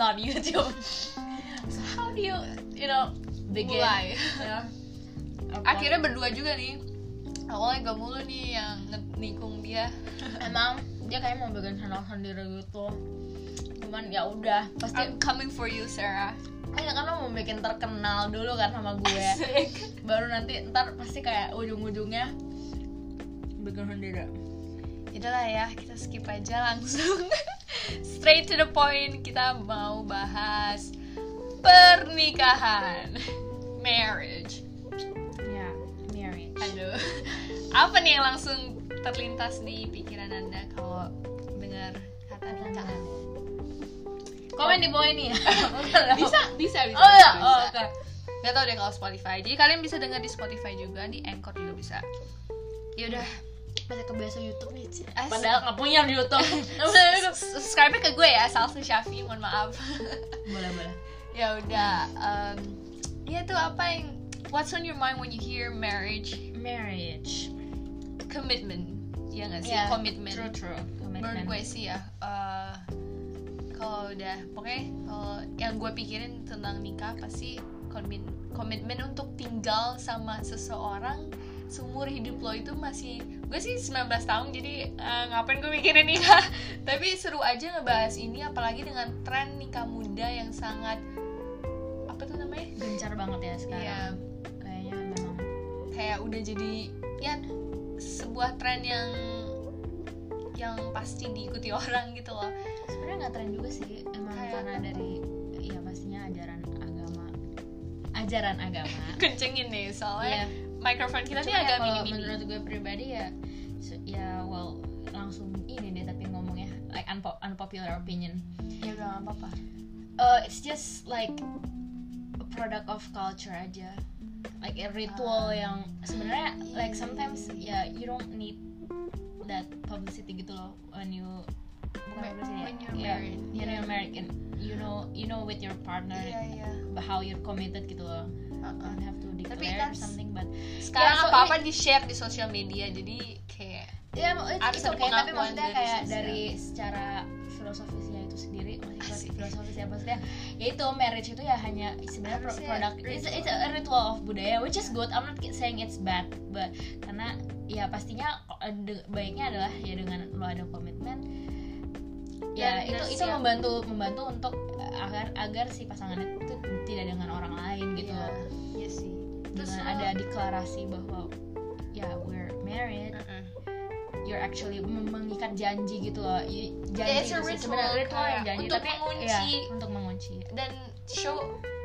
not YouTube. So how do you you know begin? Mulai. ya. Akhirnya berdua juga nih. Awalnya gak mulu nih yang nikung dia. Emang dia kayak mau bikin channel sendiri gitu. Cuman ya udah pasti I'm coming for you Sarah. Kayaknya kan lo mau bikin terkenal dulu kan sama gue. Baru nanti ntar pasti kayak ujung-ujungnya Bikin sendiri. Yaudahlah ya, kita skip aja langsung Straight to the point, kita mau bahas pernikahan. Marriage. Ya, marriage. Aduh, apa nih yang langsung terlintas di pikiran anda kalau dengar kata nikah? Komen di bawah ini ya. Bisa, bisa, bisa Oh ya, oh, oke. Gak tau deh kalau Spotify. Jadi kalian bisa dengar di Spotify juga, di Anchor juga bisa. Yaudah, Masih kebiasa Youtube nih. As- Padahal gak punya di Youtube. Subscribe ke gue ya, Salsa Syafi, mohon maaf. Boleh, boleh. Ya udah um, ya tuh apa yang what's on your mind when you hear marriage? Marriage. Commitment. Ya nggak sih? Ya, commitment. True, true. Menurut Commitment gue sih ya uh, kalau udah pokoknya kalau yang gue pikirin tentang nikah pasti komitmen komitmen untuk tinggal sama seseorang seumur hidup lo itu masih gue sih 19 tahun jadi uh, ngapain gue mikirin nikah tapi seru aja ngebahas ini apalagi dengan tren nikah muda yang sangat apa tuh namanya? Gencar banget ya sekarang. Iya, Kayaknya memang. Kayak udah jadi ya sebuah tren yang yang pasti diikuti orang gitu loh. Sebenarnya nggak tren juga sih emang Kayak- karena dari ya pastinya ajaran agama ajaran agama. Kencengin nih soalnya Iya. Mikrofon kita Cuma ya agak kalau mini-mini. menurut gue pribadi ya ya well langsung ini deh tapi ngomongnya like unpo- unpopular opinion. Ya udah nggak apa-apa. Uh, it's just like a product of culture aja. Like a ritual Ah, yang sebenarnya like sometimes ya you don't need that publicity gitu loh when you bukan publicity when ya, you're yeah, married. when you're Yeah. married and you know you know with your partner iya iya how you're committed gitu loh. You don't have to declare kan something but sekarang Ya, so apa apa di share di sosial media jadi kayak ya it's ada okay tapi pengakuan maksudnya dari kayak sosial. dari secara filosofisnya itu sendiri maksudnya Asik. filosofisnya maksudnya ya itu marriage itu ya hanya sebenarnya pro- Harusnya produk it's, it's a ritual of budaya which is good I'm not saying it's bad but karena ya pastinya baiknya adalah ya dengan lo ada komitmen ya Dan- itu itu siap. membantu membantu untuk agar agar si pasangan itu tidak dengan orang lain gitu sih terus lo- ada deklarasi bahwa ya we're married Mm-mm. you're actually mengikat janji gitu loh janji Yeah, it's a itu sebenarnya ritual yang janji untuk tapi mengunci. ya, untuk mengunci dan show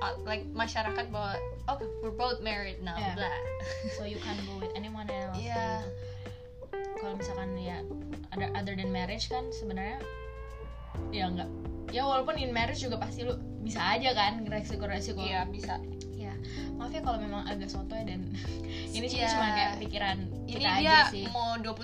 uh, like masyarakat bahwa oh we're both married now Yeah. blah so you can go with anyone else Iya. gitu. kalau misalkan ya other, other than marriage kan sebenarnya ya enggak ya walaupun in marriage juga pasti lu bisa aja kan resiko-resiko iya bisa maaf ya kalau memang agak sotoy dan ini sih Iya. cuma kayak pikiran ini kita dia aja sih. mau 21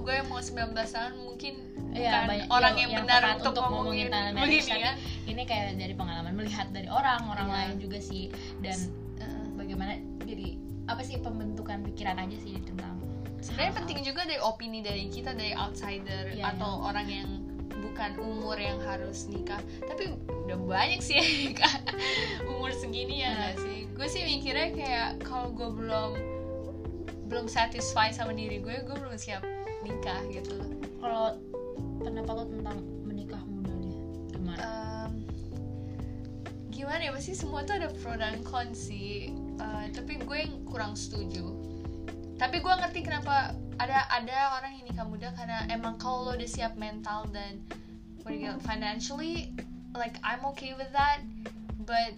gue mau 19 tahun mungkin Iya, bukan banyak- orang yang- yang, benar untuk, untuk ngomongin ngomongin tentang marriage, begini tapi ya. ini kayak dari pengalaman melihat dari orang orang Iya. lain juga sih. Dan Uh, bagaimana jadi apa sih pembentukan pikiran aja sih tentang sebenarnya penting juga dari opini dari kita dari outsider Iya, atau orang yang bukan umur yang harus nikah. Tapi udah banyak sih yang nikah. Umur segini ya Iya. nggak sih? Gue sih mikirnya kayak kalau gue belum belum satisfy sama diri gue gue belum siap nikah gitu. Kalau pendapat lo tentang menikah muda nih gimana? Em, gimana ya? Pasti semua tuh ada pro dan con sih. Eh, tapi gue yang kurang setuju. Tapi gue ngerti kenapa ada ada orang yang nikah muda karena emang kalau lo udah siap mental dan what do you call it, financially like I'm okay with that but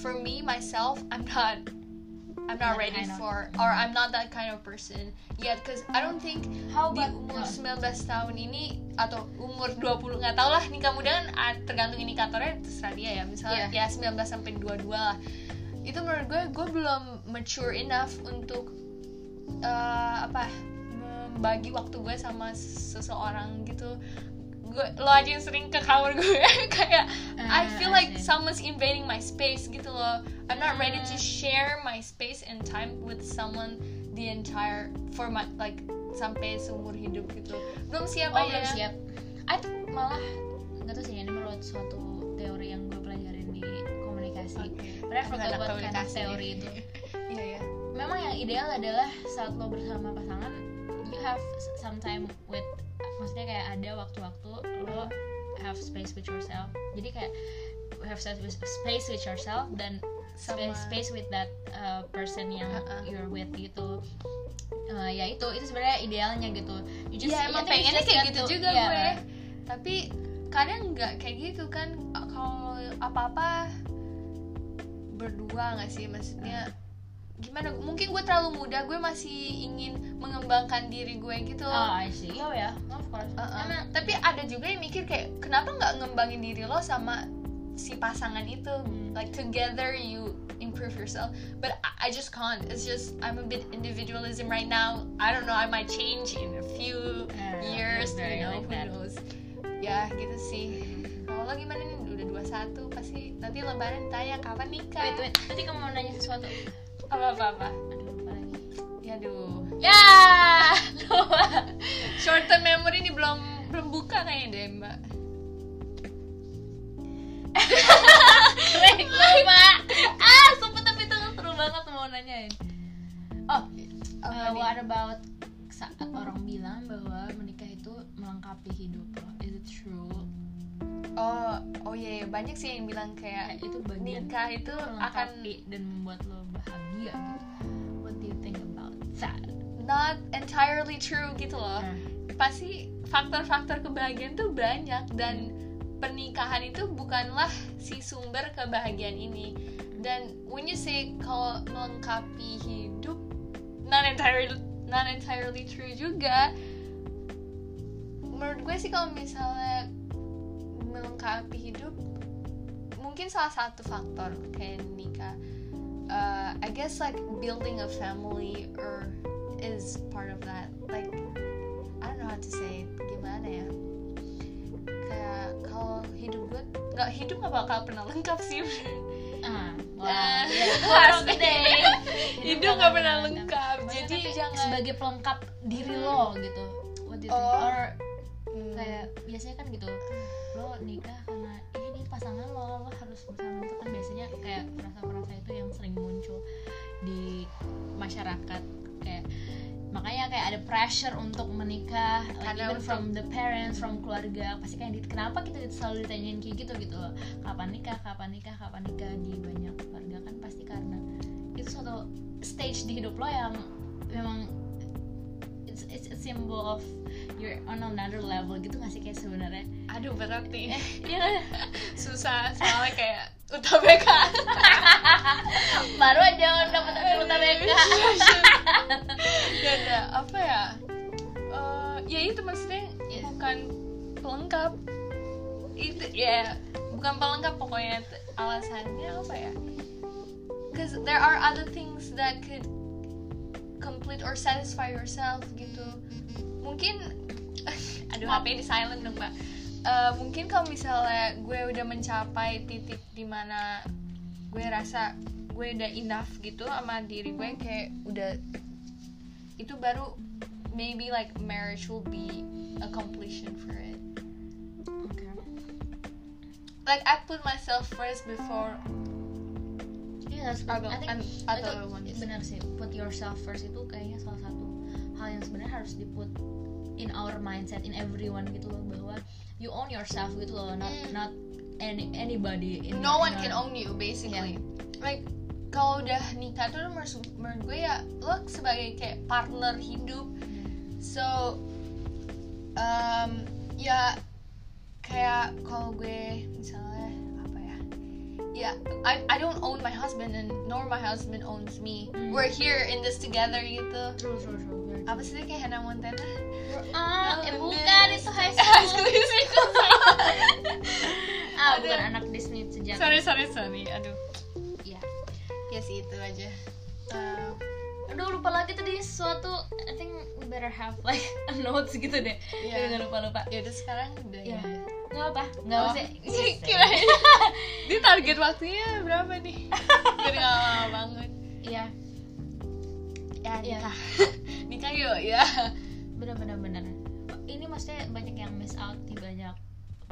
for me myself I'm not I'm not ready for or I'm not that kind of person yet because I don't think how di umur 19 tahun ini atau umur 20 nggak tau lah nikah muda kan ah, tergantung indikatornya terserah dia ya. Misalnya ya 19 sampai 22 lah. Itu menurut gue gue belum mature enough untuk eh, apa membagi waktu gue sama seseorang gitu gue lo aja yang sering ke kamar gue. Kayak I Ah, feel I like see. someone's invading my space gitu loh. I'm not ready to Hmm. share my space and time with someone the entire for my like sampai seumur hidup gitu. Belum siap oh aja. belum siap. I malah nggak tahu sih ini menurut suatu teori yang gue pelajarin di komunikasi. I anak what kind of komunikasi. teori. itu. Iya ya memang yang ideal adalah saat lo bersama pasangan you have some time with maksudnya kayak ada waktu-waktu lo have space with yourself. Jadi kayak have space with, yourself dan space, space with that uh, person yang Uh-uh. you're with gitu. Uh, ya itu itu sebenarnya idealnya gitu. You Iya emang I think you pengennya just kayak gitu to- juga iya. gue. Tapi kadang nggak kayak gitu kan. Kalau apa-apa berdua nggak sih? Maksudnya gimana mungkin gue terlalu muda gue masih ingin mengembangkan diri gue gitu. Oh I see. Oh ya. Of course. Uh-uh. Emang- tapi ada juga yang mikir kayak kenapa nggak ngembangin diri lo sama si pasangan itu? Hmm. like together you improve yourself. But I, I just can't. It's just I'm a bit individualism right now. I don't know. I might change in a few Yeah, years you know like who that. knows? Ya gitu sih. Kalau lo gimana nih? Udah 21 pasti nanti lebaran tanya kapan nikah? Wait wait. Tadi kamu mau nanya sesuatu apa apa apa? Aduh lupa lagi? Ya aduh. Ya lupa short term memory ini belum belum buka kayaknya deh mbak. Keren, lupa ah sumpah tapi itu seru banget mau nanyain. Oh uh, what about saat orang bilang bahwa menikah itu melengkapi hidup lo? Is it true Oh, oh iya, iya. banyak sih yang bilang kayak Kayak itu bagian nikah itu akan dan membuat lo bahagia gitu what do you think about that not entirely true gitu loh. Nah, Pasti faktor-faktor kebahagiaan tuh banyak dan pernikahan itu bukanlah si sumber kebahagiaan ini. Dan when you say kalau melengkapi hidup, not entirely not entirely true juga. Menurut gue sih kalau misalnya melengkapi hidup mungkin salah satu faktor kayak nikah uh, I guess like building a family or is part of that. Like I don't know how to say it. Gimana ya? Kayak kalau hidup gue nggak hidup nggak bakal pernah lengkap sih ah wow Ah, ya, oke. deh hidup nggak pernah lengkap. jadi jangan. sebagai pelengkap diri lo gitu. What do you think? Oh. or Hmm, kayak biasanya kan gitu lo nikah karena "Ih, ini pasangan lo lo harus bersama itu kan biasanya kayak perasa-perasa itu yang sering muncul di masyarakat. Kayak makanya kayak ada pressure untuk menikah like, Karena even untuk- from the parents from keluarga pasti kayak di- kenapa kita selalu ditanyain kayak gitu gitu loh? Kapan nikah kapan nikah kapan nikah di banyak keluarga? Kan pasti karena itu suatu stage di hidup lo yang memang it's, it's a symbol of you're on another level gitu gak sih kayak sebenarnya? Aduh berat nih. Iya. susah soalnya kayak UTBK baru aja dapat UTBK ya ada apa ya? Eh, ya itu maksudnya Yes. bukan pelengkap. Itu ya bukan pelengkap pokoknya alasannya apa ya? Because there are other things that could complete or satisfy yourself gitu. Mungkin aduh HP di silent dong mbak. Eh, mungkin kalau misalnya gue udah mencapai titik di mana gue rasa gue udah enough gitu sama diri gue kayak udah itu baru maybe like marriage will be a completion for it. Like I put myself first before That's other, I think and itu other ones benar sih. Put yourself first itu kayaknya salah satu hal yang sebenarnya harus diput in our mindset in everyone gitu loh bahwa you own yourself gitu loh not Mm. not any anybody in no your- one can own you basically. Like kalau udah nikah tuh menurut, menurut gue ya lo sebagai kayak partner hidup. So um, ya kayak kalau gue misalnya ya ya I I don't own my husband and nor my husband owns me. Hmm. we're here in this together gitu. True true true. Apa sih kayak Hannah Montana? Ah eh, No, bukan itu high High school School. Musical. ah bukan anak Disney sejati sorry sorry sorry. Aduh. Iya. ya sih itu aja. Uh, aduh lupa lagi tadi sesuatu I think we better have like a notes gitu deh. Iya. Jangan lupa lupa. Ya udah sekarang udah ya ya nggak apa nggak Oh. usah. Kirain ini target waktunya berapa nih? Biar nggak lama banget. Iya. Ya Iya. nikah. Nikah yuk ya benar benar benar ini maksudnya banyak yang miss out di banyak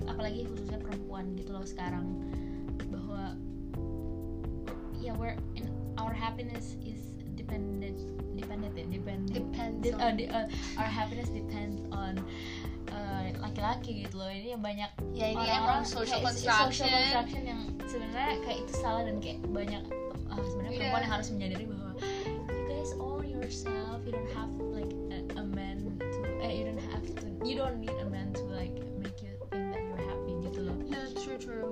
apalagi khususnya perempuan gitu loh sekarang. Bahwa ya we're in our happiness is dependent dependent dependent. Depends on- uh, di- uh, our happiness depends on uh, laki-laki gitu loh. Ini yang banyak ya ini orang-orang emang social construction, social construction yang sebenarnya kayak itu salah dan kayak banyak uh, sebenarnya Iya. perempuan yang harus menyadari bahwa you guys own yourself. You don't have like a, a man to eh you don't have to you don't need a man to like make you think that you're happy gitu loh. Yeah, true true.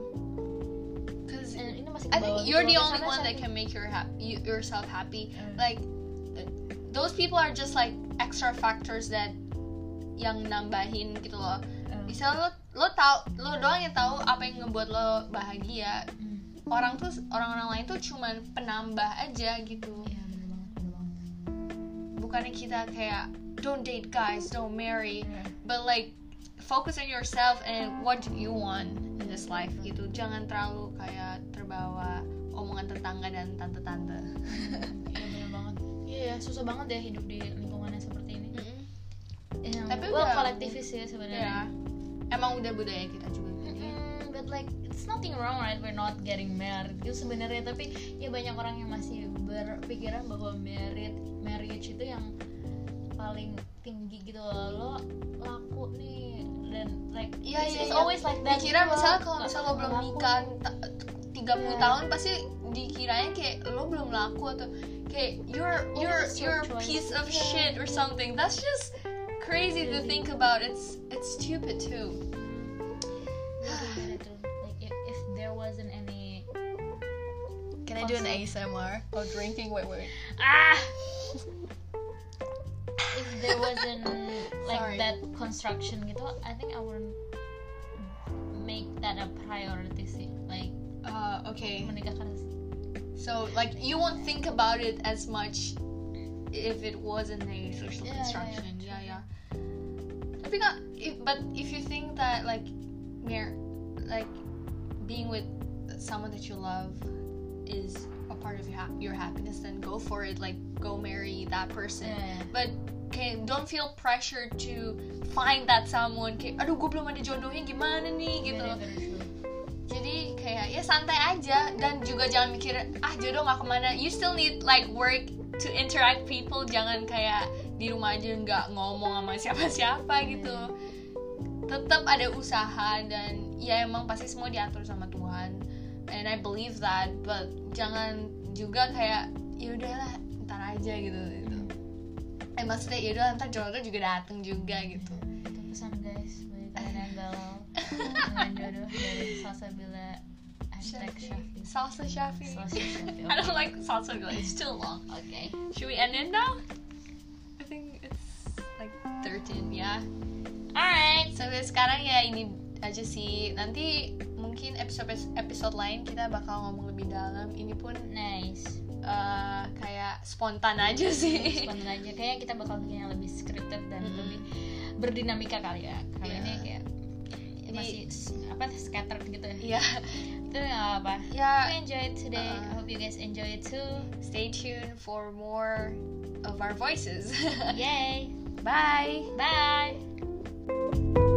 Because and ini masih I think gitu you're the only one that can make your hap- you, yourself happy. Mm. Like uh, those people are just like extra factors that yang nambahin gitu loh. uh, Misalnya lo lo tau lo doang yang tahu apa yang ngebuat lo bahagia. mm, Orang tuh orang-orang lain tuh cuman penambah aja gitu. iya bener banget bener banget Bukannya kita kayak don't date guys, don't marry, Iya. but like focus on yourself and what do you want in this life gitu. Jangan terlalu kayak terbawa omongan tetangga dan tante-tante. iya bener banget iya ya susah banget deh hidup di lingkungan yang seperti well udah- kolektivis ya sebenarnya Ya. Emang udah budaya kita juga. Mm, but like it's nothing wrong right we're not getting married gitu sebenarnya tapi ya banyak orang yang masih berpikiran bahwa married marriage itu yang paling tinggi gitu loh lo laku nih dan like Iya it's, iya. it's iya. always like that Dikira gitu misalnya kalau misalnya lo belum nikah ta- 30 Iya. tahun pasti dikiranya kayak lo belum laku atau kayak you're you're you're a piece of Yeah. shit or something. That's just crazy to think about. It's it's stupid too. Really bad itu. like if, if there wasn't any Can I do an ASMR of drinking? Wait wait. ah if there wasn't like Sorry. that construction gitu I think I wouldn't make that a priority sih like Uh, okay. menikah karena So like you won't think about it as much if it wasn't a social Yeah, yeah, construction. yeah. Yeah, yeah. Tapi nggak, if, but if you think that like, mar- like being with someone that you love is a part of your, ha- your happiness, then go for it. Like go marry that person. Yeah. But okay, don't feel pressure to find that someone. Kayak, aduh gue belum ada jodohnya gimana nih gitu. very. Jadi kayak ya santai aja dan juga jangan mikir ah jodoh nggak kemana. You still need like work to interact people. Jangan kayak di rumah aja nggak ngomong sama siapa-siapa gitu. Tetap ada usaha dan ya emang pasti semua diatur sama Tuhan. And I believe that. But jangan juga kayak ya udahlah ntar aja gitu. gitu. Eh maksudnya ya udah ntar jodoh juga dateng juga gitu. itu pesan guys bagi kalian yang galau dengan jodoh dari Salsabila hashtag Shafi Salsa Shafi. Salsa Shafi, I don't like salsa bila it's too long. okay Should we end it now? Like 13 ya. alright Sampai sekarang ya ini aja sih. Nanti mungkin episode episode lain kita bakal ngomong lebih dalam. Ini pun nice eh, kayak spontan aja sih. spontan aja kayaknya kita bakal bikin yang lebih scripted dan Mm-mm. lebih berdinamika kali ya kalau Iya. ini kayak Jadi- masih s- apa scattered gitu ya Iya. itu nggak apa Ya, we enjoy it today Uh-uh. I hope you guys enjoy it too stay tuned for more of our voices. yay Bye. Bye.